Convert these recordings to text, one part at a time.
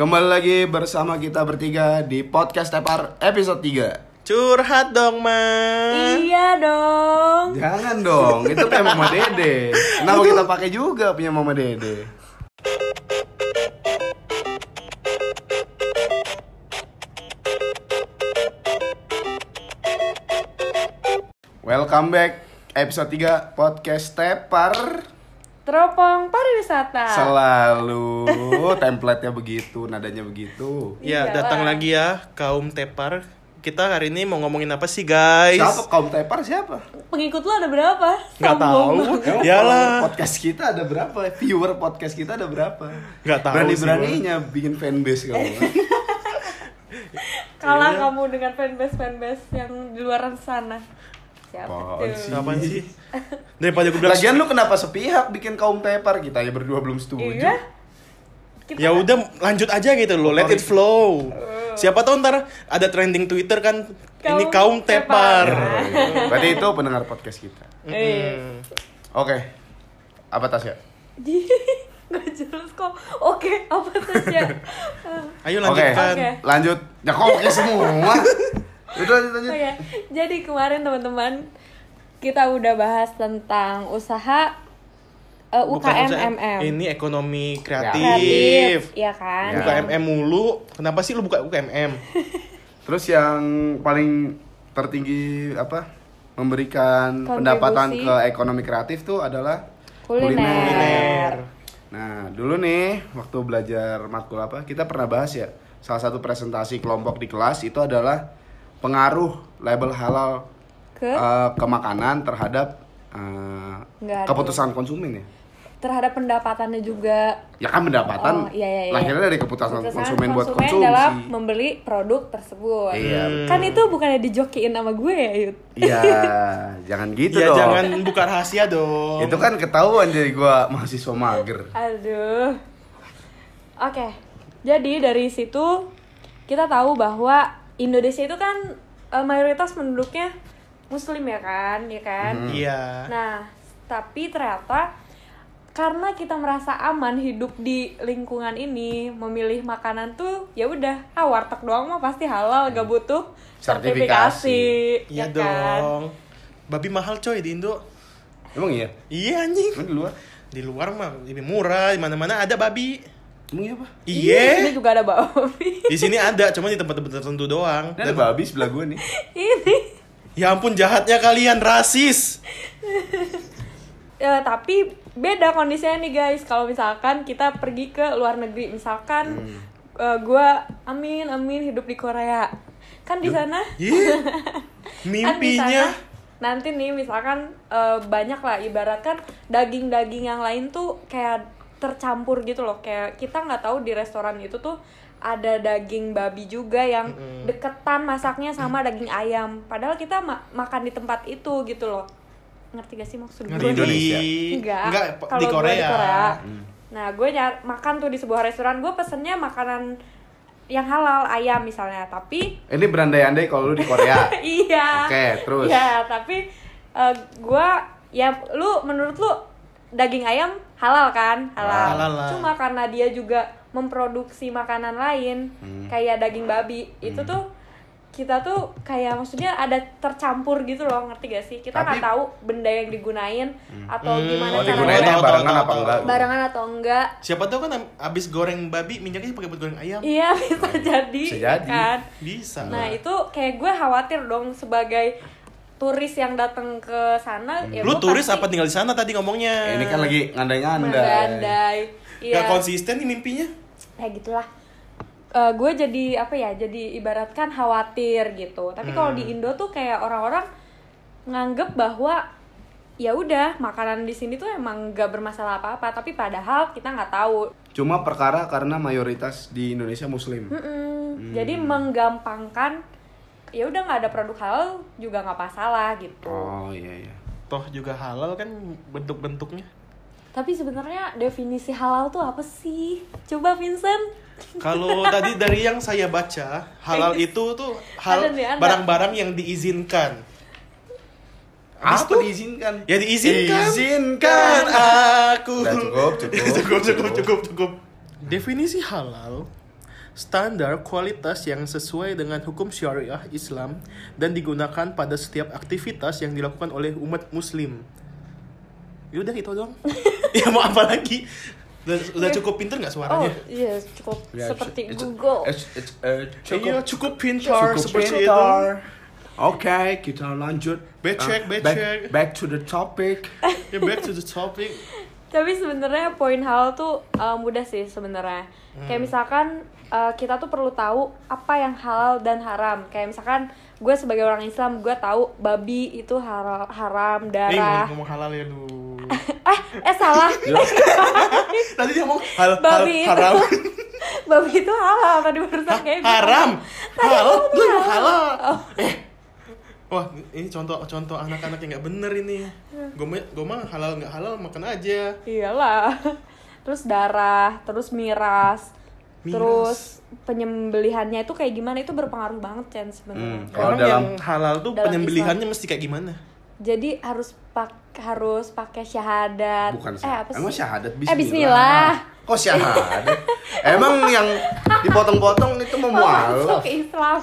Kembali lagi bersama kita bertiga di podcast Tepar episode 3 Curhat dong, Ma. Iya dong. Jangan dong, itu punya Mama Dede Kenapa kita pakai juga punya Mama Dede? Welcome back episode 3 podcast Tepar Teropong pariwisata. Selalu template-nya begitu, nadanya begitu Ya, Iyalah. datang lagi ya kaum tepar. Kita hari ini mau ngomongin apa sih, guys? Siapa kaum Tepar siapa? Pengikut lo ada berapa? Nggak tahu. Sombong. Emang Yalah. follower podcast kita ada berapa? Viewer podcast kita ada berapa? Nggak tahu Berani sih, beraninya bikin fanbase kamu. Kalah Iya. kamu dengan fanbase fanbase yang di luar sana. Siapa Apaan tuh? sih? Apaan sih? Daripada gue bilang Lagian lu kenapa sepihak bikin kaum tepar kita ya berdua belum setuju. Iya. Kita Ya udah lanjut aja gitu loh, let it flow. Siapa tahu ntar ada trending Twitter kan ini kaum Kaum tepar. tepar. Berarti itu pendengar podcast kita. Hmm. Oke. Apa Tasya? Gak jelas kok. Oke, apa tuh ya? Ayo lanjutkan. Oke. Lanjut. Ya kok oke semua. Udah lanjut lanjut. Oke, jadi kemarin teman-teman kita udah bahas tentang usaha Bukan UKM usaha- MM. Ini ekonomi kreatif. kreatif, ya kan? Ya. UKMM mulu. Kenapa sih lu buka UKMM? Terus yang paling tertinggi apa? Memberikan Kontribusi. pendapatan ke ekonomi kreatif tuh adalah Kuliner. Kuliner. Nah, dulu nih waktu belajar matkul apa, kita pernah bahas ya. Salah satu presentasi kelompok di kelas itu adalah pengaruh label halal Ke eh, ke makanan terhadap eh, Nggak ada. keputusan konsumen ya. terhadap pendapatannya juga. Ya kan pendapatan Oh, iya, iya, iya. lahirnya dari keputusan Keputusan konsumen buat konsumen konsumsi. dalam membeli produk tersebut. Iya, Hmm. Kan itu bukannya dijokiin sama gue ya, Yud? Iya, jangan gitu ya dong. jangan buka rahasia dong. Itu kan ketahuan jadi gua mahasiswa mager. Aduh. Oke. Jadi dari situ kita tahu bahwa Indonesia itu kan eh, mayoritas penduduknya muslim ya kan, ya kan? Iya. Nah, tapi ternyata karena kita merasa aman hidup di lingkungan ini, memilih makanan tuh ya udah, ah warteg doang mah pasti halal, gak butuh Sertifikasi. sertifikasi. Iya ya kan? dong. Babi mahal coy di Indo. Emang iya? Iya anjing. Emang di luar? Di luar mah lebih murah, di mana-mana ada babi. Emang iya apa? Di sini Iya. juga ada babi. Di sini ada, cuma di tempat-tempat tertentu doang. Ini ada babi sebelah gua nih. ini. Ya ampun jahatnya kalian rasis. Ya, tapi beda kondisinya nih guys. Kalau misalkan kita pergi ke luar negeri, misalkan Hmm. eh, gua amin amin hidup di Korea, kan di sana Iya. kan Mimpinya. sana nanti nih misalkan eh, banyak lah ibaratkan daging-daging yang lain tuh kayak tercampur gitu loh. Kayak kita nggak tahu di restoran itu tuh ada daging babi juga yang deketan masaknya sama daging ayam. Padahal kita ma- makan di tempat itu gitu loh. Ngerti gak sih maksud gue Di Indonesia. enggak, Enggak, kalau di gue Korea. nah gue nyar- makan tuh di sebuah restoran. Gue pesennya makanan yang halal ayam misalnya. Tapi Ini berandai-andai kalau lu di Korea. iya. Oke, terus? Iya, tapi eh, gua ya lu menurut lu daging ayam halal kan? Halal. Halal lah. Cuma karena dia juga memproduksi makanan lain Hmm. kayak daging babi, itu tuh kita tuh kayak maksudnya ada tercampur gitu loh, ngerti gak sih? Kita nggak tahu benda yang digunain atau Hmm. gimana Oh, cara digunainnya Tahu, tahu, barengan tahu, apa tahu. enggak? barengan atau enggak. Siapa tahu kan abis goreng babi minyaknya pakai buat goreng ayam. Iya, bisa jadi. Bisa jadi. Kan? Bisa. Nah itu kayak gue khawatir dong sebagai turis yang datang ke sana. Ya Lu turis pasti apa tinggal di sana tadi ngomongnya? Ini kan lagi ngandai-ngandai. Mengandai. Iya. Gak konsisten nih mimpinya. Kayak gitulah. Eh, gue jadi apa ya? Jadi ibaratkan khawatir gitu. Tapi kalau di Indo tuh kayak orang-orang nganggep bahwa ya udah makanan di sini tuh emang gak bermasalah apa-apa. Tapi padahal kita nggak tahu. Cuma perkara karena mayoritas di Indonesia muslim. Mm-mm. Jadi menggampangkan ya udah nggak ada produk halal juga nggak masalah gitu. Oh iya iya. Toh juga halal kan bentuk-bentuknya. Tapi sebenarnya definisi halal tuh apa sih? Coba Vincent. Kalau tadi dari yang saya baca, halal itu tuh hal barang-barang yang diizinkan. Habis Apa diizinkan? Ya diizinkan. Diizinkan. aku. Udah cukup, cukup, cukup, cukup. cukup, cukup. Definisi halal standar kualitas yang sesuai dengan hukum syariah Islam dan digunakan pada setiap aktivitas yang dilakukan oleh umat muslim. Ya udah itu doang. ya mau apa lagi? Udah, udah cukup pinter nggak Oh suaranya? iya cukup Ya, seperti it's- Google. it's- it's, uh, Iya, cukup pintar cukup seperti itu. pintar. Oke, kita lanjut. Becek, Uh, becek. Back, back to the topic. Ya back to the topic. Tapi sebenarnya poin halal tuh uh, mudah sih sebenarnya. Hmm. Kayak misalkan uh, kita tuh perlu tahu apa yang halal dan haram. Kayak misalkan gue sebagai orang Islam gue tahu babi itu haram, haram Eh, darah. ngomong halal ya lu. eh eh salah. Tadi dia ngomong hal, hal babi itu haram. babi itu halal tadi barusan kayak gitu. haram. Tadi Halal, lu tuh ngomong halal. Oh. Eh. Wah, ini contoh-contoh anak-anak yang nggak bener ini. Gue mah, gue mah halal nggak halal makan aja. Iyalah. Terus darah, terus miras, Miras. terus penyembelihannya itu kayak gimana itu berpengaruh banget Chen sebenarnya. Hmm. Kalau Orang dalam- yang halal tuh dalam penyembelihannya mesti kayak gimana? Jadi harus pak harus pakai syahadat. Bukan eh, apa syahadat. Emang sih? syahadat Eh, bismillah. Kok syahadat? Emang yang dipotong-potong itu memualaf. masuk Islam.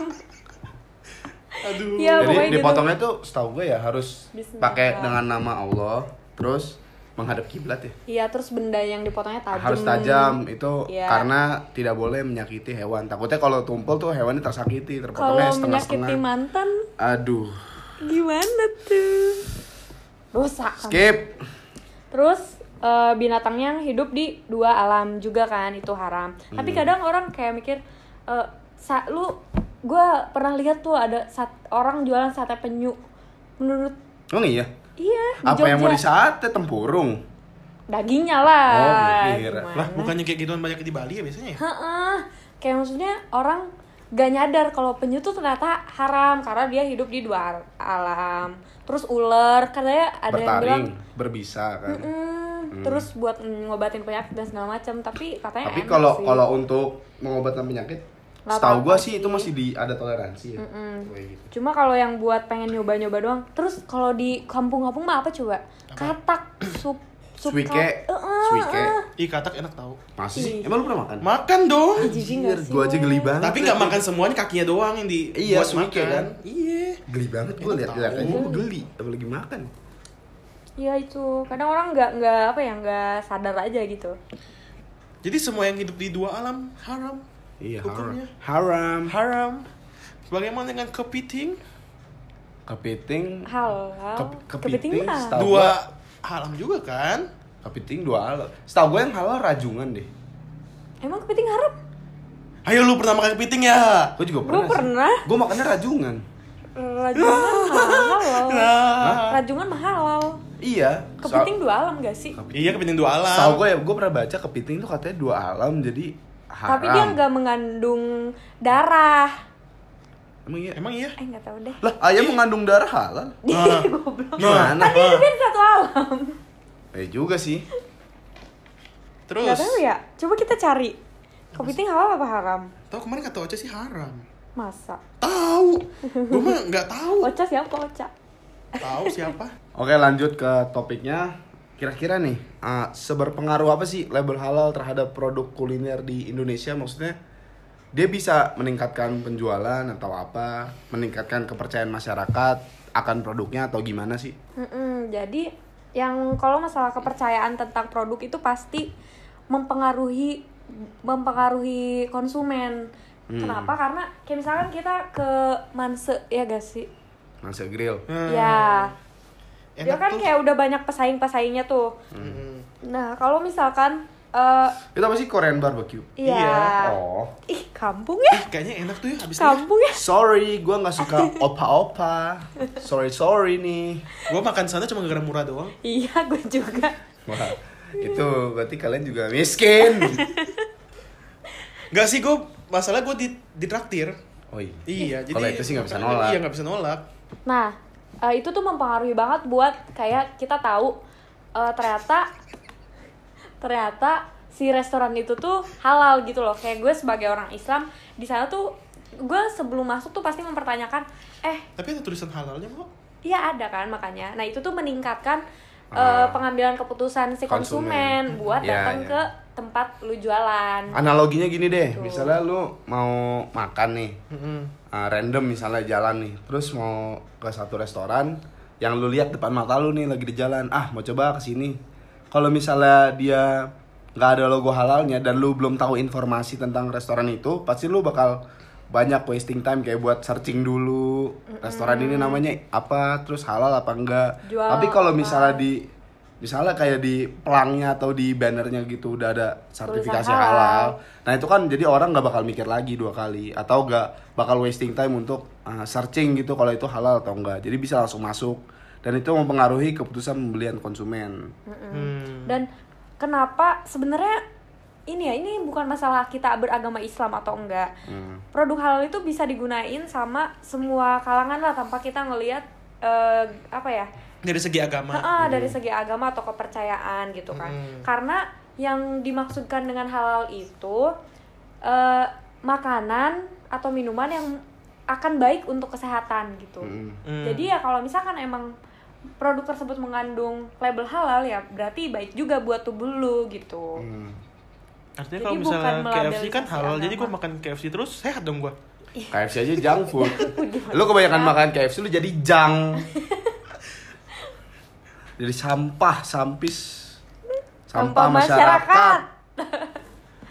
Aduh. Iya, Jadi pokoknya gitu. dipotongnya tuh setahu gue ya harus Bismillah. pakai dengan nama Allah, terus menghadap kiblat ya. Iya, terus benda yang dipotongnya tajam. Harus tajam itu Iya. karena tidak boleh menyakiti hewan. Takutnya kalau tumpul tuh hewannya tersakiti, Kalau terpotongnya menyakiti setengah-setengah. mantan Aduh. gimana tuh? Kan? Skip. Terus eh, binatang yang hidup di dua alam juga kan itu haram. Tapi Hmm. kadang orang kayak mikir eh sa lu gue pernah lihat tuh ada sat, orang jualan sate penyu. Menurut Oh iya. Iya di Apa yang mau Jogja. disate tempurung? Dagingnya lah. Oh, gue kira. Gimana? Lah, bukannya kayak gituan banyak di Bali ya biasanya ya? Heeh. Kayak maksudnya orang gak nyadar kalau penyu tuh ternyata haram karena dia hidup di dua al- alam. Terus ular katanya ada yang bilang Bertaring, berbisa kan. "Mm-mm, terus buat ngobatin penyakit dan segala macam tapi katanya Tapi kalau kalau untuk mengobati penyakit, setahu gua sih itu masih di ada toleransi ya. Mm-mm. Kayak gitu. Cuma kalau yang buat pengen nyoba-nyoba doang. Terus kalau di kampung-kampung mah apa coba? Katak, sup, sup Suike, Eh, eh, suike. Ih, katak enak tau. Masih sih? Ih. Emang lu pernah makan? Makan dong. Nggak Anjir, gua aja geli banget. Tapi nggak makan semuanya kakinya doang yang di Iya, buat suike makan. kan. Iya. Geli banget gua tahu. aja gua geli, apalagi makan. Iya itu. Kadang orang nggak nggak apa ya nggak sadar aja gitu. Jadi semua yang hidup di dua alam haram. Iya, haram. Hukumnya. Haram. Haram. Bagaimana dengan kepiting? Kepiting. Halal. Ke- Kepiting kepiting Dua haram juga kan? Kepiting dua halal. Setahu gue yang halal rajungan deh. Emang kepiting haram? Ayo lu pernah makan kepiting ya? Gue juga pernah. pernah. Gue makannya rajungan. Rajungan mahal. Nah. Rajungan mahal. Iya. Kepiting dua alam gak sih? Iya kepiting dua alam. Tahu gue ya, gue pernah baca kepiting tuh katanya dua alam jadi haram. Tapi dia nggak mengandung darah. Emang iya? Emang iya? Eh nggak tahu deh. Lah, ayam mengandung darah halal? Nah, Gimana? Kan dia hidupnya di satu alam. Eh juga sih. terus. Gak tahu ya. Coba kita cari. Kepiting halal apa haram? Tahu kemarin kata Ocha sih haram. Masa? Tahu. Gue mah nggak tahu. Ocha siapa Ocha? Tahu siapa? Oke lanjut ke topiknya. Kira-kira nih, uh, seberpengaruh apa sih label halal terhadap produk kuliner di Indonesia? Maksudnya dia bisa meningkatkan penjualan atau apa? Meningkatkan kepercayaan masyarakat akan produknya atau gimana sih? Mm-mm, jadi yang kalau masalah kepercayaan tentang produk itu pasti mempengaruhi mempengaruhi konsumen. Hmm. Kenapa? Karena kayak misalkan kita ke Manse ya gak sih? Masa grill. Hmm. Ya. Dia Enak kan tuh. kayak udah banyak pesaing-pesaingnya tuh. Hmm. Nah, kalau misalkan eh Itu apa sih Korean barbecue? iya. Iya. Oh. Ih, kampung ya? Ih, kayaknya enak tuh ya habis ini. Kampung ya? Sorry, gue nggak suka opa-opa. Sorry sorry nih. Gue makan sana cuma gara-gara murah doang. Iya, gue juga. Wah, itu berarti kalian juga miskin. Gak sih gue masalah gue di ditraktir. Oh iya. Iya, jadi Kalau itu sih nggak bisa nolak. Iya nggak bisa nolak. Nah, eh, itu tuh mempengaruhi banget buat kayak kita tahu eh, ternyata ternyata si restoran itu tuh halal gitu loh. Kayak gue sebagai orang Islam di sana tuh gue sebelum masuk tuh pasti mempertanyakan, eh Tapi ada tulisan halalnya kok. iya ada kan makanya. Nah itu tuh meningkatkan eh, Ah. pengambilan keputusan si konsumen, Konsumen. buat Iya, datang iya. ke tempat lu jualan. Analoginya gini deh, Tuh. misalnya lu mau makan nih, Mm-mm. uh, random misalnya jalan nih, terus mau ke satu restoran yang lu lihat depan mata lu nih lagi di jalan, ah mau coba ke sini. Kalau misalnya dia nggak ada logo halalnya dan lu belum tahu informasi tentang restoran itu, pasti lu bakal banyak wasting time kayak buat searching dulu restoran ini namanya apa, terus halal apa enggak. Jual Tapi kalau misalnya di misalnya kayak di pelangnya atau di bannernya gitu udah ada sertifikasi halal. halal. Nah itu kan jadi orang nggak bakal mikir lagi dua kali atau nggak bakal wasting time untuk uh, searching gitu kalau itu halal atau enggak. Jadi bisa langsung masuk dan itu mempengaruhi keputusan pembelian konsumen. Hmm. Dan kenapa sebenarnya ini ya ini bukan masalah kita beragama Islam atau enggak. Hmm. Produk halal itu bisa digunain sama semua kalangan lah tanpa kita ngelihat eh, apa ya Dari segi agama. Heeh, dari segi agama atau kepercayaan gitu kan. Hmm. Karena yang dimaksudkan dengan halal itu eh, makanan atau minuman yang akan baik untuk kesehatan gitu. Hmm. Hmm. Jadi ya kalau misalkan emang produk tersebut mengandung label halal ya berarti baik juga buat tubuh lu gitu. Hmm. Artinya Jadi kalau misalnya bukan KFC kan halal, jadi gue makan KFC terus sehat dong gue. KFC aja junk food. lu kebanyakan makan KFC lu jadi junk. jadi sampah, sampis. Sampah, masyarakat.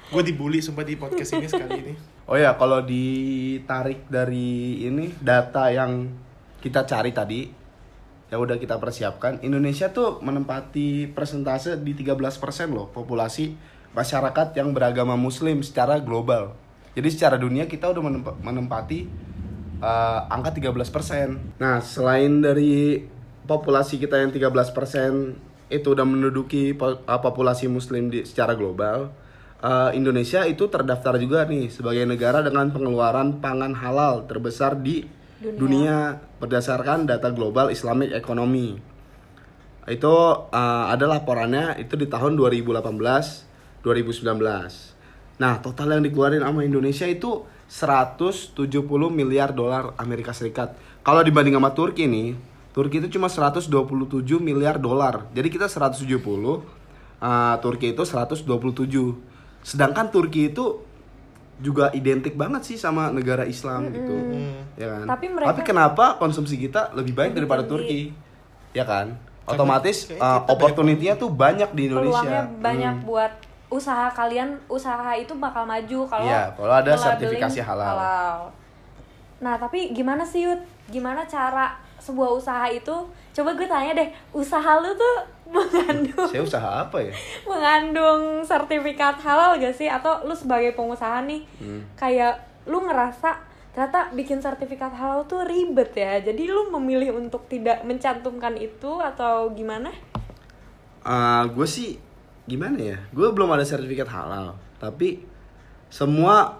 Gue dibully sumpah di podcast ini sekali ini. Oh ya, kalau ditarik dari ini data yang kita cari tadi, yang udah kita persiapkan, Indonesia tuh menempati persentase di 13% loh populasi masyarakat yang beragama muslim secara global. Jadi secara dunia kita udah menempa- menempati eh, angka 13%. Nah, selain dari populasi kita yang 13% itu udah menduduki po- eh, populasi muslim di secara global, eh, Indonesia itu terdaftar juga nih sebagai negara dengan pengeluaran pangan halal terbesar di Dunia. dunia, berdasarkan data global Islamic Economy. Itu eh, ada laporannya itu di tahun 2018 2019. Nah, total yang dikeluarin sama Indonesia itu 170 miliar dolar Amerika Serikat. Kalau dibanding sama Turki nih, Turki itu cuma 127 miliar dolar. Jadi kita 170, uh, Turki itu 127. Sedangkan Turki itu juga identik banget sih sama negara Islam gitu. Ya kan? Tapi mereka- kenapa konsumsi kita lebih baik Lebih daripada tinggi. Turki? Ya kan? Otomatis uh, opportunity-nya tuh banyak di Indonesia. Peluangnya banyak Hmm. buat usaha kalian, usaha itu bakal maju kalau Iya, kalau ada sertifikasi halal. Nah, tapi gimana sih Yud? Gimana cara sebuah usaha itu? Coba gue tanya deh, usaha lu tuh mengandung Saya usaha apa ya? mengandung sertifikat halal gak sih atau lu sebagai pengusaha nih Hmm. kayak lu ngerasa ternyata bikin sertifikat halal tuh ribet ya jadi lu memilih untuk tidak mencantumkan itu atau gimana gue sih gimana ya? Gue belum ada sertifikat halal, tapi semua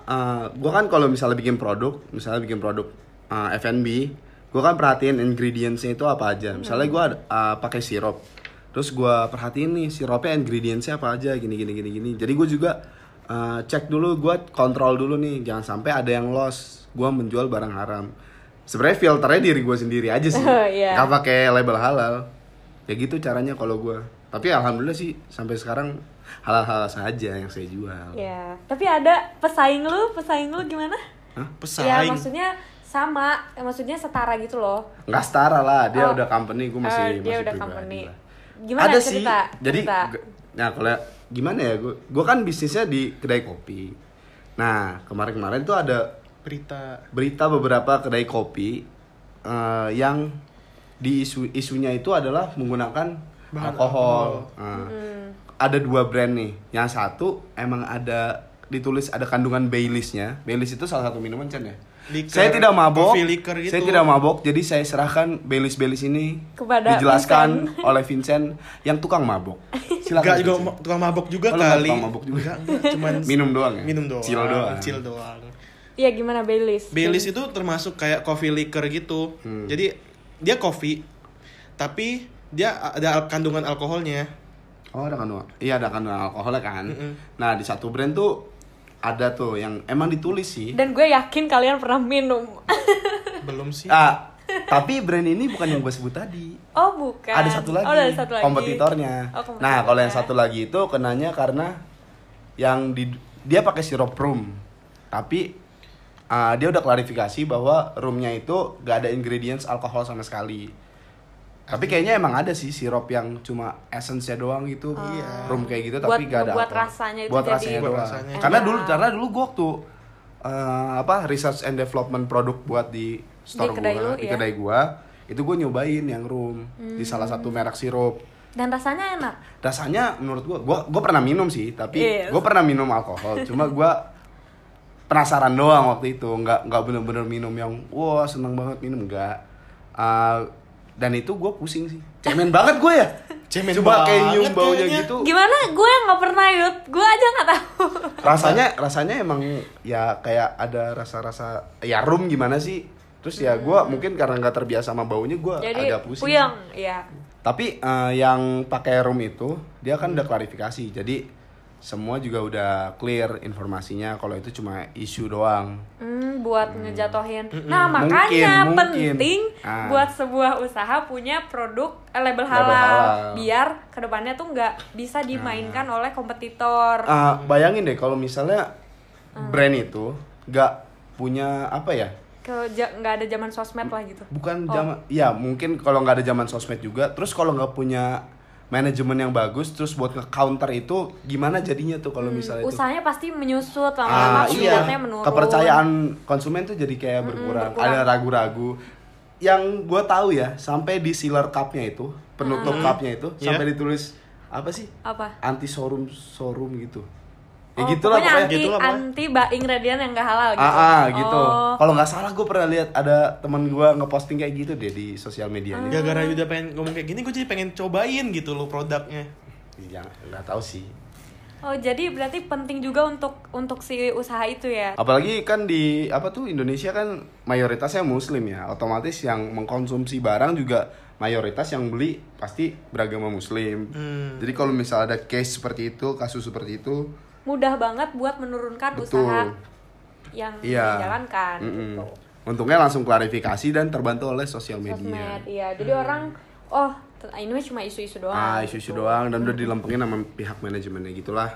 gue kan kalau misalnya bikin produk, misalnya bikin produk uh, F&B, gue kan perhatiin ingredientsnya itu apa aja. Misalnya gue pakai sirup, terus gue perhatiin nih sirupnya ingredientsnya apa aja, gini gini gini gini. Jadi gue juga uh, cek dulu, gue kontrol dulu nih, jangan sampai ada yang loss, gue menjual barang haram. Sebenarnya filternya diri gue sendiri aja sih, Iya. nggak pakai label halal. Ya gitu caranya kalau gue. Tapi alhamdulillah sih sampai sekarang halal-halal saja yang saya jual. ya tapi ada pesaing lu pesaing lu gimana Hah? ya Pesaing. maksudnya sama maksudnya setara gitu loh Nggak setara lah, dia Oh. udah company, gue masih masih dia udah pribadi company. lah. Gimana Ada cerita? sih. Jadi Cerita. nah kalau gimana ya gue gue kan bisnisnya di kedai kopi. Nah, kemarin-kemarin tuh ada Berita. berita beberapa kedai kopi eh, yang di isu isunya itu adalah menggunakan Bahan alkohol. alkohol. Nah, Hmm. Ada dua brand nih. Yang satu emang ada ditulis ada kandungan Baileys-nya. Baileys itu salah satu minuman Chan ya. Liquor, saya tidak mabok. gitu. Saya tidak mabok, jadi saya serahkan Baileys Baileys ini Kepada dijelaskan oleh Vincent yang tukang mabok. Silakan. Enggak juga Vincent. ma- tukang mabok juga Oh, kali. tukang mabok juga? Enggak, enggak, cuman Minum doang ya? Minum doang. Chill doang. Chill doang. Iya gimana Baileys? Baileys itu termasuk kayak coffee liquor gitu. Hmm. Jadi dia coffee tapi dia ada al- kandungan alkoholnya. Oh, ada kandungan. Iya, ada kandungan alkoholnya kan. Mm-mm. Nah, di satu brand tuh ada tuh yang emang ditulis sih. Dan gue yakin kalian pernah minum. Belum sih. Ah, tapi brand ini bukan yang gue sebut tadi. oh bukan. Ada satu lagi, Oh ada satu lagi. kompetitornya. Oh, kompetitornya. Nah, kalau yang satu lagi itu kenanya karena yang di dia pakai sirup rum. Tapi uh, dia udah klarifikasi bahwa rumnya itu gak ada ingredients alkohol sama sekali. Tapi kayaknya emang ada sih sirup yang cuma essence doang gitu. Iya. Rum kayak gitu Buat tapi gak ada. ngebuat alkohol. rasanya itu Buat jadi- rasanya Buat doang. rasanya. Karena dulu karena dulu gua waktu uh, apa research and development produk buat di store Di kedai gua, lu, di iya. kedai gua, itu gua nyobain yang rum di salah satu merek sirup. Dan rasanya enak. Rasanya menurut gua gua gua pernah minum sih, tapi Yes. gua pernah minum alkohol. Cuma gua penasaran doang waktu itu, nggak nggak bener-bener minum yang wah seneng banget minum nggak. Uh, dan itu gue pusing sih, cemen banget gue ya. Cemen Coba kayak banget nyium baunya kayaknya. gitu. Gimana? Gue nggak pernah yut. Gue aja nggak tahu. rasanya rasanya emang ya kayak ada rasa-rasa ya rum gimana sih terus ya gua mungkin karena nggak terbiasa sama baunya gua Hmm. Jadi agak pusing puyeng, ya. tapi eh, yang pakai rum itu dia kan udah klarifikasi jadi semua juga udah clear informasinya kalau itu cuma isu doang Hmm, buat ngejatohin. Nah, makanya Mungkin, mungkin. penting Ah. buat sebuah usaha punya produk eh, label Label halal, halal. biar ke depannya tuh nggak bisa dimainkan oleh kompetitor. Ah, bayangin deh kalau misalnya Hmm. brand itu nggak punya apa ya Ke nggak ada zaman sosmed lah gitu. bukan Oh. zaman ya mungkin kalau nggak ada zaman sosmed juga terus kalau nggak punya manajemen yang bagus terus buat nge-counter itu gimana jadinya tuh kalau misalnya itu Usahanya pasti menyusut Ah, lama-lama iya. peminatnya menurun. Kepercayaan konsumen tuh jadi kayak berkurang. berkurang. Ada ragu-ragu. Yang gue tahu ya, sampai di sealer cupnya itu, penutup cupnya itu, Iya. sampai ditulis apa sih? apa? Anti showroom showroom gitu. Ya Oh, gitu lah pokoknya pokoknya. anti Gitu lah, pokoknya. anti ba- ingredient yang gak halal gitu. Ah, ah, gitu. Oh. Kalau nggak salah gue pernah lihat ada teman gue ngeposting kayak gitu deh di sosial medianya. Gara-gara Yuda pengen ngomong kayak gini, gue jadi pengen cobain gitu loh produknya. Ya, nggak tahu sih. Oh, jadi berarti penting juga untuk untuk si usaha itu ya. Apalagi kan di apa tuh Indonesia kan mayoritasnya muslim ya. Otomatis yang mengkonsumsi barang juga mayoritas yang beli pasti beragama muslim. Hmm. Jadi kalau misalnya ada case seperti itu, kasus seperti itu, Mudah banget buat menurunkan Betul. usaha yang iya. dijalankan Mm-mm. gitu. Untungnya langsung klarifikasi dan terbantu oleh sosial media. Sosmed, iya. Jadi orang oh ini mah cuma isu-isu doang. Ah, isu-isu gitu. doang dan udah dilempengin sama pihak manajemennya gitulah.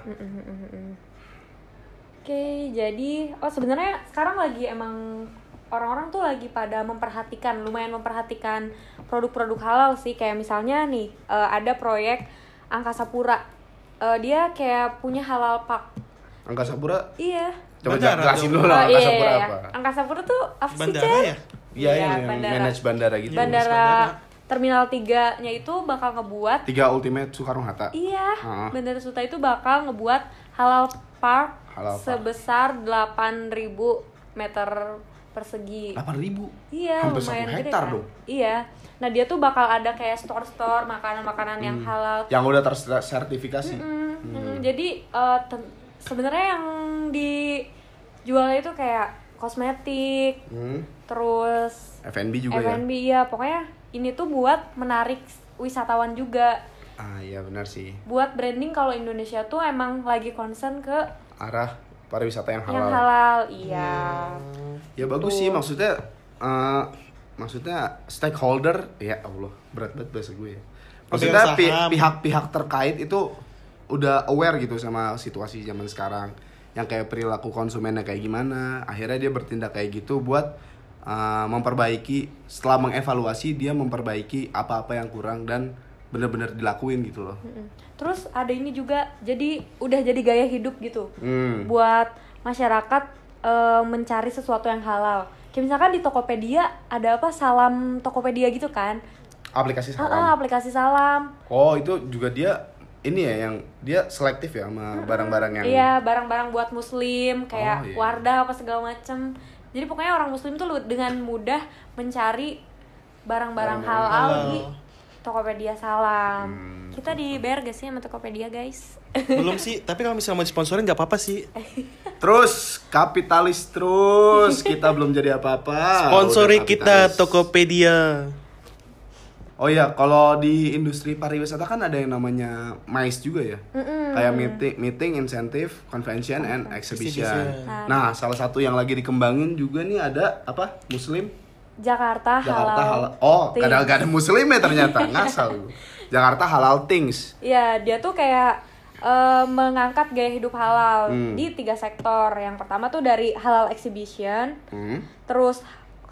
Oke, jadi oh sebenarnya sekarang lagi emang orang-orang tuh lagi pada memperhatikan, lumayan memperhatikan produk-produk halal sih. Kayak misalnya nih eh, ada proyek Angkasa Pura. Eh, dia kayak punya halal pak. Angkasa Pura, Iya. coba jelasin dulu lah Oh, Angkasa iya, Pura iya. apa. Angkasa Pura tuh apa sih, Bandara ya? Iya, yang, yang bandara. manage bandara gitu. Bandara, bandara. Terminal 3-nya itu bakal ngebuat Tiga Ultimate Soekarno Hatta. Iya, Ah. Bandara Suta itu bakal ngebuat halal park Halal park. sebesar 8.000 meter persegi. 8000. Iya, Hampir lumayan satu gede hektar kan. dong. Iya. Nah, dia tuh bakal ada kayak store-store makanan-makanan yang halal. Yang udah tersertifikasi. Mm, mm, Jadi ten- sebenarnya yang dijual itu kayak kosmetik, Hmm. terus F&B juga ya. F&B ya. Pokoknya ini tuh buat menarik wisatawan juga. Ah iya benar sih. Buat branding kalau Indonesia tuh emang lagi concern ke Arah pariwisata yang halal. yang halal. Iya. Ya bagus sih maksudnya eh, maksudnya stakeholder ya Allah berat banget bahasa gue. ya. Maksudnya pihak-pihak terkait itu udah aware gitu sama situasi zaman sekarang. Yang kayak perilaku konsumennya kayak gimana, akhirnya dia bertindak kayak gitu buat eh, memperbaiki setelah mengevaluasi dia memperbaiki apa-apa yang kurang dan bener-bener dilakuin gitu loh. Terus ada ini juga, jadi udah jadi gaya hidup gitu. Hmm. Buat masyarakat eh, mencari sesuatu yang halal. Kayak misalkan di Tokopedia ada apa salam Tokopedia gitu kan? Aplikasi Ah, ah, salam. aplikasi salam. Oh, itu juga dia ini ya yang dia selektif ya sama barang-barang yang Iya, barang-barang buat muslim kayak Oh, iya. Wardah apa segala macem. Jadi pokoknya orang muslim tuh lu- dengan mudah mencari barang-barang halal. di Tokopedia Salam. Hmm, Kita dibayar gak sih sama Tokopedia, guys? Belum sih, tapi kalau misalnya mau disponsorin nggak apa-apa sih. Terus kapitalis terus kita belum jadi apa-apa. Sponsori kita. Tokopedia. Oh iya, kalau di industri pariwisata kan ada yang namanya MICE juga ya. Mm-mm. Kayak meeting, meeting, incentive, convention, and exhibition. Exhibition. Nah, salah satu yang lagi dikembangin juga nih ada apa? Muslim Jakarta, Jakarta halal. halal. Oh, Things. kadang gak ada muslim ya ternyata. Ngasal. Jakarta halal things. Iya, dia tuh kayak eh, mengangkat gaya hidup halal Hmm. di tiga sektor. Yang pertama tuh dari halal exhibition, Hmm. terus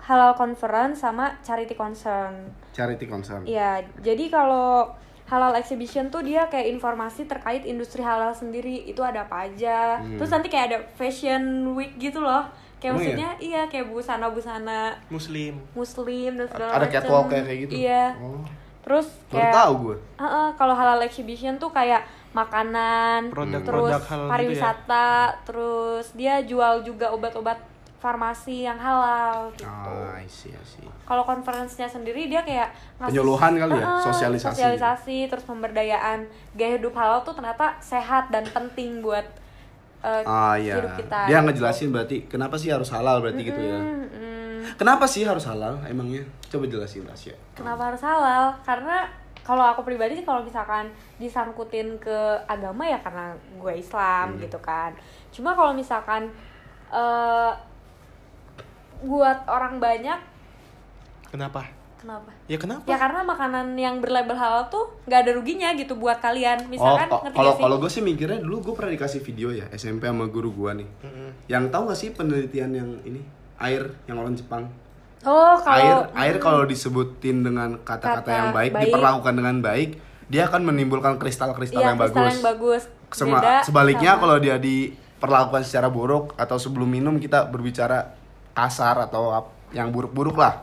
halal conference sama charity concern. Charity concern. Iya, jadi kalau halal exhibition tuh dia kayak informasi terkait industri halal sendiri itu ada apa aja. Hmm. Terus nanti kayak ada fashion week gitu loh. Kayak Oh, maksudnya iya kayak busana-busana Muslim. muslim dan segala Ada macem. catwalk kayak kayak gitu. Iya. Oh. Terus Baru kayak tahu gue. Heeh, kalau halal exhibition tuh kayak makanan, Produk-produk terus halal gitu ya? pariwisata, terus dia jual juga obat-obat farmasi yang halal gitu. Ah, I see, I see. Kalau conference-nya sendiri dia kayak ngasih Penyuluhan kali ya? Heeh, Sosialisasi. Sosialisasi terus pemberdayaan gaya hidup halal tuh ternyata sehat dan penting buat eh, Ah iya. hidup kita. Dia gitu. ngejelasin berarti kenapa sih harus halal berarti gitu ya. Mm, mm. Kenapa sih harus halal emangnya? Coba jelasin Tasya. Kenapa harus halal? Karena kalau aku pribadi sih kalau misalkan disangkutin ke agama ya karena gue Islam Hmm. gitu kan. Cuma kalau misalkan eh buat orang banyak, Kenapa? kenapa? Ya kenapa? Ya karena makanan yang berlabel halal tuh nggak ada ruginya gitu buat kalian. Oh, Misalkan ngerti kalau kalau gue sih mikirnya dulu gue pernah dikasih video ya SMP sama guru gue nih. Mm-mm. Yang tahu gak sih penelitian yang ini air yang orang Jepang? Oh, air kalau air kalau disebutin dengan kata-kata Kata yang baik, baik. diperlakukan dengan baik, dia akan menimbulkan kristal-kristal iya, yang kristal bagus. yang bagus. Sema- Beda sebaliknya sama- kalau dia diperlakukan secara buruk atau sebelum minum kita berbicara kasar atau yang buruk-buruk lah,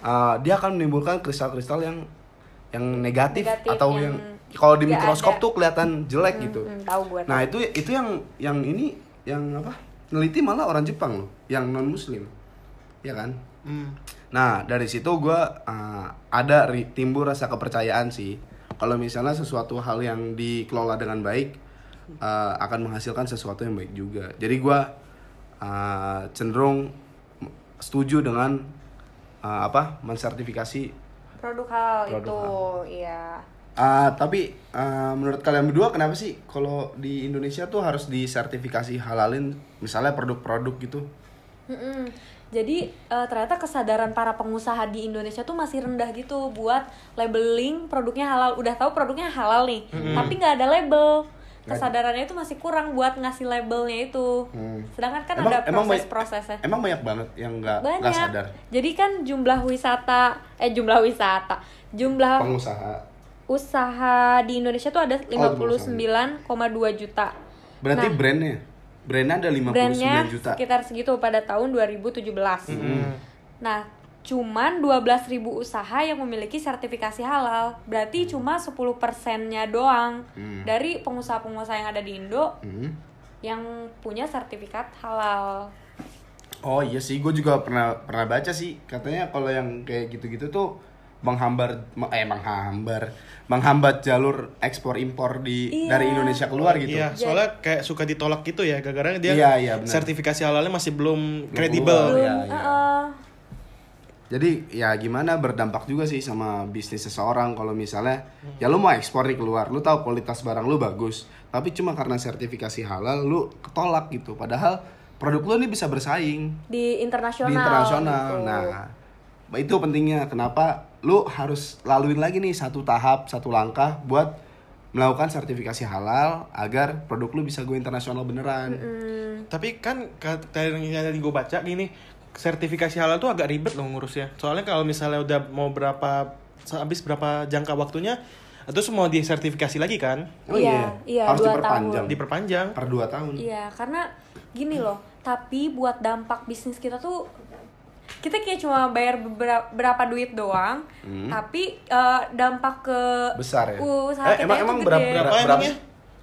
uh, dia akan menimbulkan kristal-kristal yang yang negatif, Negatif, atau yang yang, kalau di mikroskop ada. tuh kelihatan jelek gitu. Hmm, tahu gue. Nah itu itu yang yang ini yang apa? Neliti malah orang Jepang loh, yang non Muslim, ya kan? Hmm. Nah dari situ gue ada ri- timbul rasa kepercayaan sih. Kalau misalnya sesuatu hal yang dikelola dengan baik uh, akan menghasilkan sesuatu yang baik juga. Jadi gue uh, cenderung setuju dengan uh, apa mensertifikasi. produk halal Produk itu, halal. iya. Uh, tapi uh, menurut kalian berdua kenapa sih kalau di Indonesia tuh harus disertifikasi halalin misalnya produk-produk gitu? Mm-mm. Jadi eh, ternyata kesadaran para pengusaha di Indonesia tuh masih rendah gitu buat labeling produknya halal. Udah tahu produknya halal nih, tapi nggak ada label. Kesadarannya itu masih kurang buat ngasih labelnya itu. Hmm. Sedangkan kan Emang- ada proses-prosesnya. Emang banyak banget yang nggak sadar Jadi kan jumlah wisata eh jumlah wisata, jumlah pengusaha. Usaha di Indonesia tuh ada Oh, 59,2 juta. Berarti Nah. brandnya brandnya ada 59 Brandnya juta. sekitar segitu pada tahun 2017. Hmm. Nah, cuman 12.000 usaha yang memiliki sertifikasi halal. Berarti cuma 10 persennya doang Hmm. dari pengusaha-pengusaha yang ada di Indo Hmm. yang punya sertifikat halal. Oh iya sih, gue juga pernah pernah baca sih katanya kalau yang kayak gitu-gitu tuh menghambar eh menghambar menghambat jalur ekspor impor di Iya. dari Indonesia keluar gitu. Iya, soalnya kayak suka ditolak gitu ya, gara-gara dia Iya, iya, sertifikasi halalnya masih belum kredibel. iya, iya. uh-uh. Jadi ya gimana berdampak juga sih sama bisnis seseorang kalau misalnya ya lu mau ekspor nih keluar, lu tahu kualitas barang lu bagus, tapi cuma karena sertifikasi halal lu ketolak gitu. Padahal produk lu ini bisa bersaing di internasional. di internasional. gitu. Nah, itu pentingnya kenapa lu harus laluin lagi nih satu tahap, satu langkah buat melakukan sertifikasi halal agar produk lu bisa go internasional beneran. Hmm, Tapi kan kata yang tadi gue baca gini, sertifikasi halal tuh agak ribet loh ngurusnya. Soalnya kalau misalnya udah mau berapa habis berapa jangka waktunya, terus mau disertifikasi lagi kan, Oh Iya, iya, iya, harus dua diperpanjang. tahun. diperpanjang. Per dua tahun. Iya, karena gini loh. Tapi buat dampak bisnis kita tuh kita kayak cuma bayar beberapa berapa duit doang, Hmm. tapi eh, dampak ke Besar ya? usaha Eh, kita emang- itu emang gede. berapa- Berapa berapa- emangnya?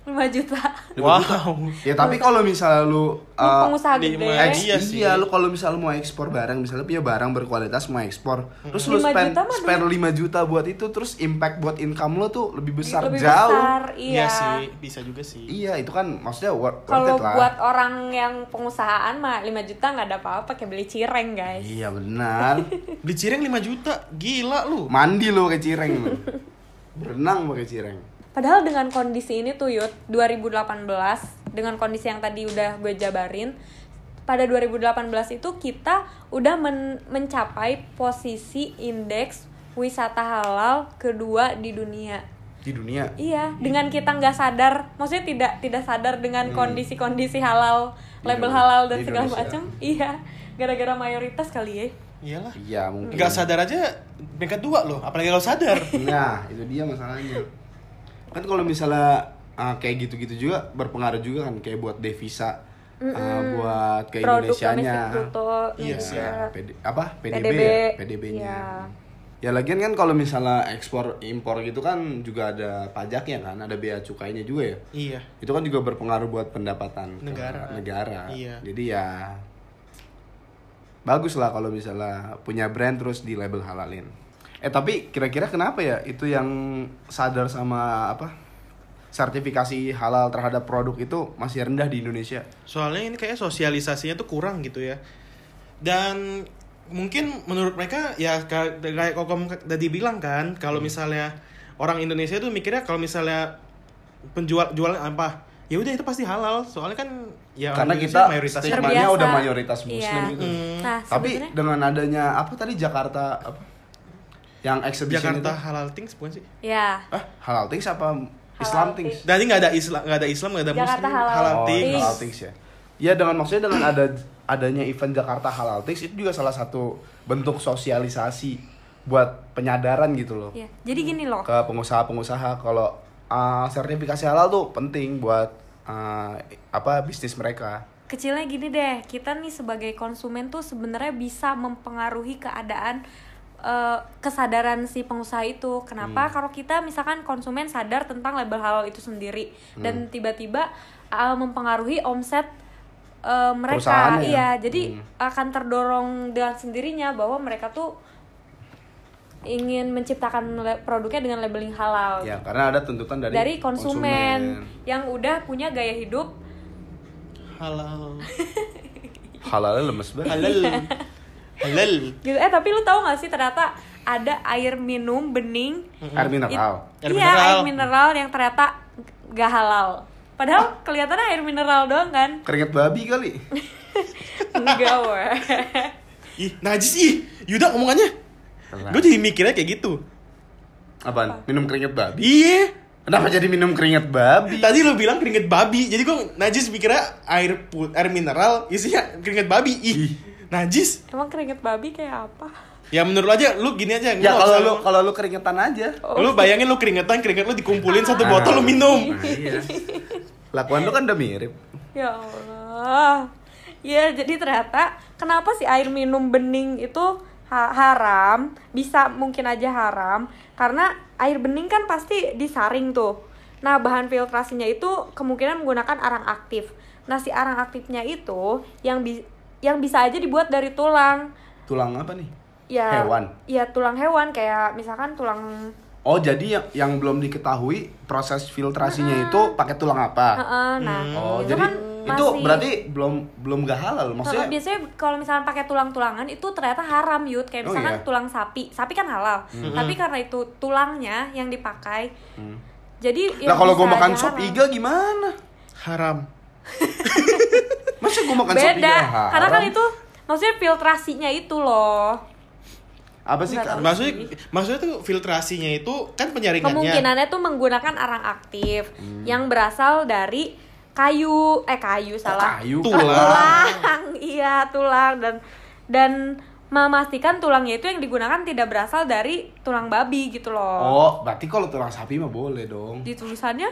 5 juta. Wow. Ya tapi kalau misalnya lu Lu uh, pengusaha di- gede. Eks- Iya, sih. iya lu kalau misalnya mau ekspor barang, misalnya punya barang berkualitas mau ekspor, terus lu 5 spend juta mah spend 5 juta buat itu, terus impact buat income lo tuh lebih besar lebih jauh. besar, Iya iya. sih, bisa juga sih. Iya, itu kan maksudnya worth, worth Kalau it lah. buat orang yang pengusahaan mah 5 juta nggak ada apa-apa kayak beli cireng, guys. Iya benar. Beli cireng 5 juta, gila lu. Mandi lo kayak cireng. Berenang pakai cireng. Padahal dengan kondisi ini tuh Yud, 2018 dengan kondisi yang tadi udah gue jabarin, pada 2018 itu kita udah men- mencapai posisi indeks wisata halal kedua di dunia. di dunia. Iya, dengan kita nggak sadar, maksudnya tidak tidak sadar dengan kondisi-kondisi halal, label halal dan Hmm. di segala macam. Iya, gara-gara mayoritas kali ya. Iyalah. Iya mungkin. Nggak sadar aja peringkat dua loh, apalagi kalau sadar. Nah, itu dia masalahnya. Kan kalau misalnya ah, kayak gitu-gitu juga berpengaruh juga kan kayak buat devisa ah, buat ke Produk Indonesianya. domestik bruto Iya, Indonesia. Ya, PD, apa? PDB, PDB. ya? PDB-nya. Iya. Ya lagian kan kalau misalnya ekspor impor gitu kan juga ada pajaknya kan, ada bea cukainya juga ya. iya. Itu kan juga berpengaruh buat pendapatan ke Negara. negara. Iya. Jadi ya bagus lah kalau misalnya punya brand terus di label halalin. Eh tapi kira-kira kenapa ya itu yang sadar sama apa sertifikasi halal terhadap produk itu masih rendah di Indonesia? Soalnya ini kayak sosialisasinya tuh kurang gitu ya. Dan mungkin menurut mereka ya ka- kayak kok kamu tadi bilang kan, kalau misalnya orang Indonesia tuh mikirnya kalau misalnya penjual jualan apa, ya udah itu pasti halal. Soalnya kan ya Karena Indonesia kita Terbiasa. udah mayoritas muslim Iya. gitu. Nah, Tapi dengan adanya apa tadi Jakarta apa yang exhibition Jakarta itu? halal things bukan sih? ya Ah, halal things apa Islam Halal things? things. Jadi nggak ada Islam, nggak ada Islam, nggak ada Jakarta Muslim, halal halal Oh, things. halal things ya. Ya dengan maksudnya dengan ada adanya event Jakarta Halal Things itu juga salah satu bentuk sosialisasi buat penyadaran gitu loh ya. Jadi gini loh. ke pengusaha-pengusaha kalau uh, sertifikasi halal tuh penting buat uh, apa bisnis mereka. Kecilnya gini deh, kita nih sebagai konsumen tuh sebenarnya bisa mempengaruhi keadaan eh, kesadaran si pengusaha itu. Hmm. Kenapa? Kalau kita misalkan konsumen sadar tentang label halal itu sendiri Hmm. dan tiba-tiba eh, mempengaruhi omset eh, mereka, ya? iya, jadi Hmm. akan terdorong dengan sendirinya bahwa mereka tuh ingin menciptakan produknya dengan labeling halal Ya karena ada tuntutan dari, dari konsumen, yang udah punya gaya hidup halal, Halalnya lemes banget. halal, halal. gitu eh tapi lu tahu gak sih ternyata ada air minum bening Air mineral. Air iya mineral. air mineral yang ternyata gak halal padahal kelihatannya air mineral doang kan Keringet babi kali. enggak weh Ih, najis ih. Yuda ngomongannya. Gue jadi mikirnya kayak gitu. Apaan? Minum keringet babi? Iya. Kenapa jadi minum keringet babi? Tadi lu bilang keringet babi, jadi gue najis mikirnya air put, air mineral isinya keringet babi. Ih, Ih. Najis. emang keringet babi kayak apa Ya menurut lu aja, lu gini aja. Ya kalau lu kalau lu keringetan aja. lu bayangin lu keringetan, keringet lu dikumpulin satu botol lu minum. Nah, iya. Lakuan lu kan udah mirip. ya Allah ya jadi ternyata kenapa sih air minum bening itu ha- haram bisa mungkin aja haram karena air bening kan pasti disaring tuh nah bahan filtrasinya itu kemungkinan menggunakan arang aktif nah si arang aktifnya itu yang bi- yang bisa aja dibuat dari tulang Tulang apa nih? ya Hewan. ya tulang hewan kayak misalkan tulang Oh jadi yang yang belum diketahui proses filtrasinya itu pakai tulang apa? Heeh, nah Oh itu jadi kan itu masih- berarti belum belum gak halal maksudnya? biasanya kalau misalnya pakai tulang-tulangan itu ternyata haram yud kayak Oh, misalkan iya? tulang sapi sapi kan halal tapi karena itu tulangnya yang dipakai Hmm. jadi Nah kalau gue makan sop iga gimana? Haram. Masa gue makan beda iga haram? karena kan itu maksudnya filtrasinya itu loh apa sih? Nggak Kak? tahu. Maksudnya maksudnya tuh filtrasinya itu kan penyaringannya. kemungkinannya tuh menggunakan arang aktif Hmm. yang berasal dari kayu eh kayu salah kayu? Tulang. tulang iya tulang dan dan memastikan tulangnya itu yang digunakan tidak berasal dari tulang babi gitu loh Oh berarti kalau tulang sapi mah boleh dong. di tulisannya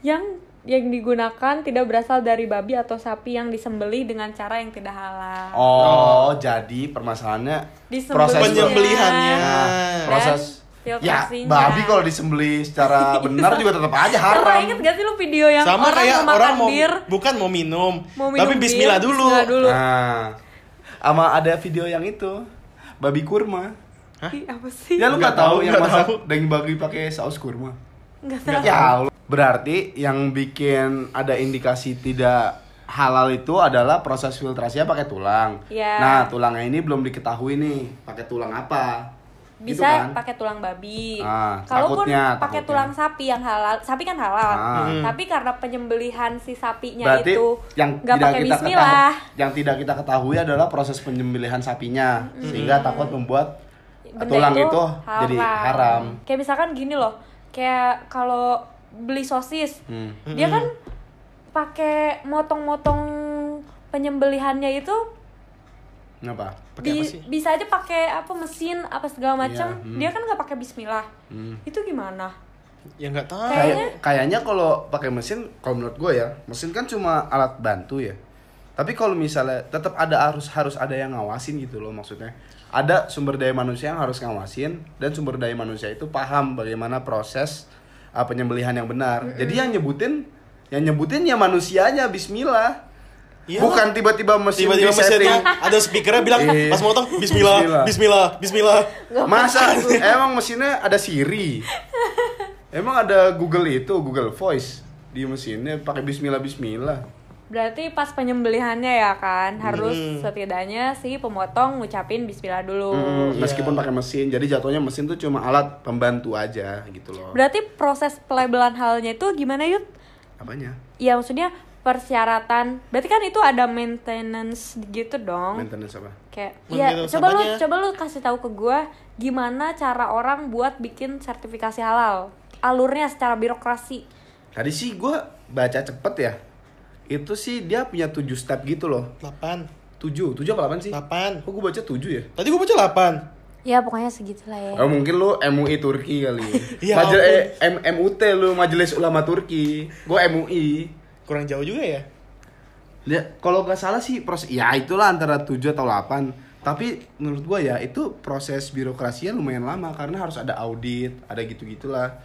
yang yang digunakan tidak berasal dari babi atau sapi yang disembelih dengan cara yang tidak halal. Oh, jadi permasalahannya Disembelih. proses Penyembelihannya. Nah, Dan proses ya babi kalau disembelih secara benar juga tetap aja Sama haram. inget gak sih lu video yang Sama orang kayak mau makan orang mau bir, bukan mau minum, mau minum tapi bir, bismillah dulu. bismillah dulu. Nah, sama ada video yang itu babi kurma. Ih, apa sih? Ya lu Nggak nggak tahu tahu, yang masak daging babi pakai saus kurma? Nggak tahu. Ya Allah. Berarti yang bikin ada indikasi tidak halal itu adalah proses filtrasinya pakai tulang. Iya. Nah, tulangnya ini belum diketahui nih, pakai tulang apa. Gitu Bisa kan? pakai tulang babi. Ah, Kalaupun takutnya, pakai tulang sapi yang halal, sapi kan halal. Ah. Tapi karena penyembelihan si sapinya Berarti itu yang nggak tidak pakai kita bismillah. ketahui, yang tidak kita ketahui adalah proses penyembelihan sapinya sehingga takut membuat Benda tulang itu, jadi haram. Kayak misalkan gini loh, kayak kalau beli sosis Hmm. dia kan pakai motong-motong penyembelihannya itu Kenapa? Pakai bi- apa sih? bisa aja pakai apa mesin apa segala macam Iya, hmm. dia kan nggak pakai Bismillah Hmm. itu gimana Ya nggak tahu. Kayak kayaknya kalau pakai mesin, kalau menurut gue ya, mesin kan cuma alat bantu ya. Tapi kalau misalnya tetap ada harus harus ada yang ngawasin gitu loh maksudnya. Ada sumber daya manusia yang harus ngawasin dan sumber daya manusia itu paham bagaimana proses uh, penyembelihan yang benar. Jadi yang nyebutin yang nyebutin ya manusianya Bismillah. Iya. Bukan tiba-tiba mesin Tiba-tiba mesinnya ada speakernya bilang Iya. pas motong Bismillah, Bismillah. Bismillah, Bismillah. Masa emang mesinnya ada Siri? Emang ada Google itu, Google Voice di mesinnya pakai bismillah bismillah. Berarti pas penyembelihannya ya kan harus Hmm. setidaknya si pemotong ngucapin Bismillah dulu Mm, Meskipun pakai mesin, jadi jatuhnya mesin tuh cuma alat pembantu aja gitu loh. berarti proses pelabelan halnya itu gimana yud Apanya? ya maksudnya persyaratan berarti kan itu ada maintenance gitu dong Maintenance apa? kayak Maintenance ya coba lu coba lu kasih tahu ke gua gimana cara orang buat bikin sertifikasi halal alurnya secara birokrasi Tadi sih gue baca cepet ya. Itu sih dia punya 7 step gitu loh. 8. 7, 7 apa 8 sih? 8. Kok gue baca 7 ya? Tadi gua baca 8. ya pokoknya segitulah ya Oh mungkin lu MUI Turki kali. Ya Majel- ampun. eh, M- MUT lu Majelis Ulama Turki. Gue MUI. Kurang jauh juga ya. Ya, kalau nggak salah sih proses ya itulah antara 7 atau 8. Tapi menurut gua ya itu proses birokrasinya lumayan lama karena harus ada audit, ada gitu-gitulah.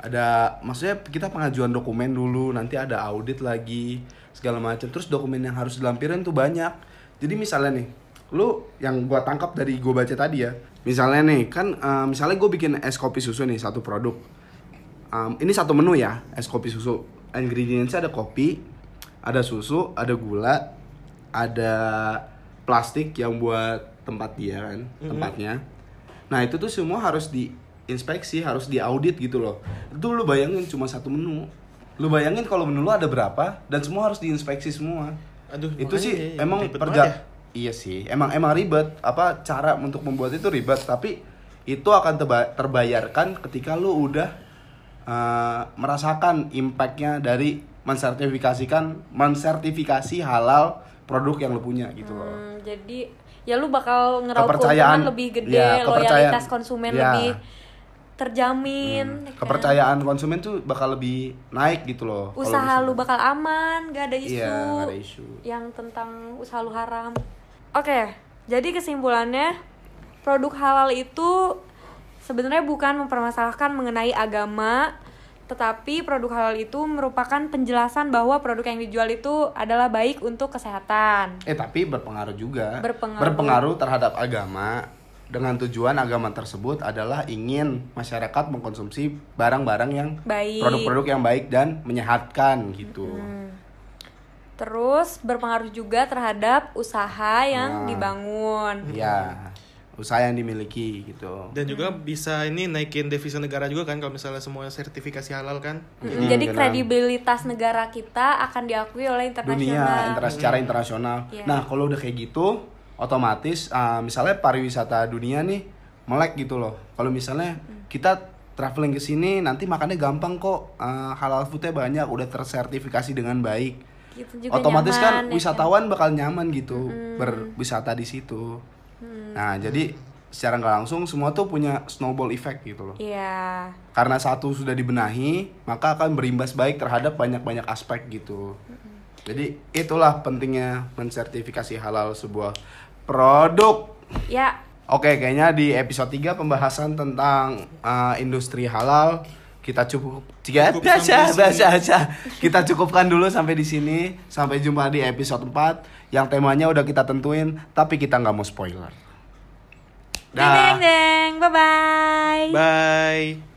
Ada maksudnya kita pengajuan dokumen dulu, nanti ada audit lagi, segala macam. Terus dokumen yang harus dilampirin tuh banyak. Jadi misalnya nih, lu yang gua tangkap dari gua baca tadi ya. Misalnya nih, kan eh, misalnya gue bikin es kopi susu nih satu produk. Um, ini satu menu ya, es kopi susu. Ingredientsnya ada kopi, ada susu, ada gula, ada plastik yang buat tempat dia kan, tempatnya. Nah itu tuh semua harus diinspeksi, harus diaudit gitu loh. Itu lu bayangin cuma satu menu. Lu bayangin kalau menu lu ada berapa dan semua harus diinspeksi semua. Aduh, itu sih ya, emang perja ya. Iya sih, emang emang ribet. Apa cara untuk membuat itu ribet, tapi itu akan teba- terbayarkan ketika lu udah uh, merasakan impactnya dari mensertifikasikan mensertifikasi halal produk yang lu punya gitu loh. Hmm, jadi ya lu bakal ngeraup Kepercayaan- keuntungan lebih gede ya, kepercayaan- loyalitas konsumen ya. lebih terjamin ya kan? Kepercayaan konsumen tuh bakal lebih naik gitu loh. usaha lu bakal aman gak ada isu, Iya, nggak ada isu. yang tentang usaha lu haram oke jadi kesimpulannya produk halal itu sebenarnya bukan mempermasalahkan mengenai agama tetapi produk halal itu merupakan penjelasan bahwa produk yang dijual itu adalah baik untuk kesehatan Eh tapi berpengaruh juga. Berpengaruh. terhadap agama dengan tujuan agama tersebut adalah ingin masyarakat mengkonsumsi barang-barang yang Baik. produk-produk yang baik dan menyehatkan gitu. Terus berpengaruh juga terhadap usaha yang Nah. dibangun. Ya, usaha yang dimiliki gitu. Dan juga bisa ini naikin devisa negara juga kan kalau misalnya semua sertifikasi halal kan. Mm, Iya, Jadi benar. kredibilitas negara kita akan diakui oleh internasional. Dunia intera- secara internasional. Iya. Nah, kalau udah kayak gitu, otomatis uh, misalnya pariwisata dunia nih melek gitu loh. Kalau misalnya kita traveling ke sini nanti makannya gampang kok. Uh, halal foodnya banyak, udah tersertifikasi dengan baik. Gitu juga otomatis nyaman, kan ya wisatawan bakal nyaman gitu berwisata di situ. Nah, jadi secara nggak langsung semua tuh punya snowball effect gitu loh. Iya. Karena satu sudah dibenahi, maka akan berimbas baik terhadap banyak-banyak aspek gitu. Jadi itulah pentingnya mensertifikasi halal sebuah produk. Ya, Oke, kayaknya di episode 3 pembahasan tentang uh, industri halal kita cukup tiga biasa biasa aja. Kita cukupkan dulu sampai di sini. Sampai jumpa di episode 4 yang temanya udah kita tentuin tapi kita nggak mau spoiler. deng deng deng, bye bye. Bye.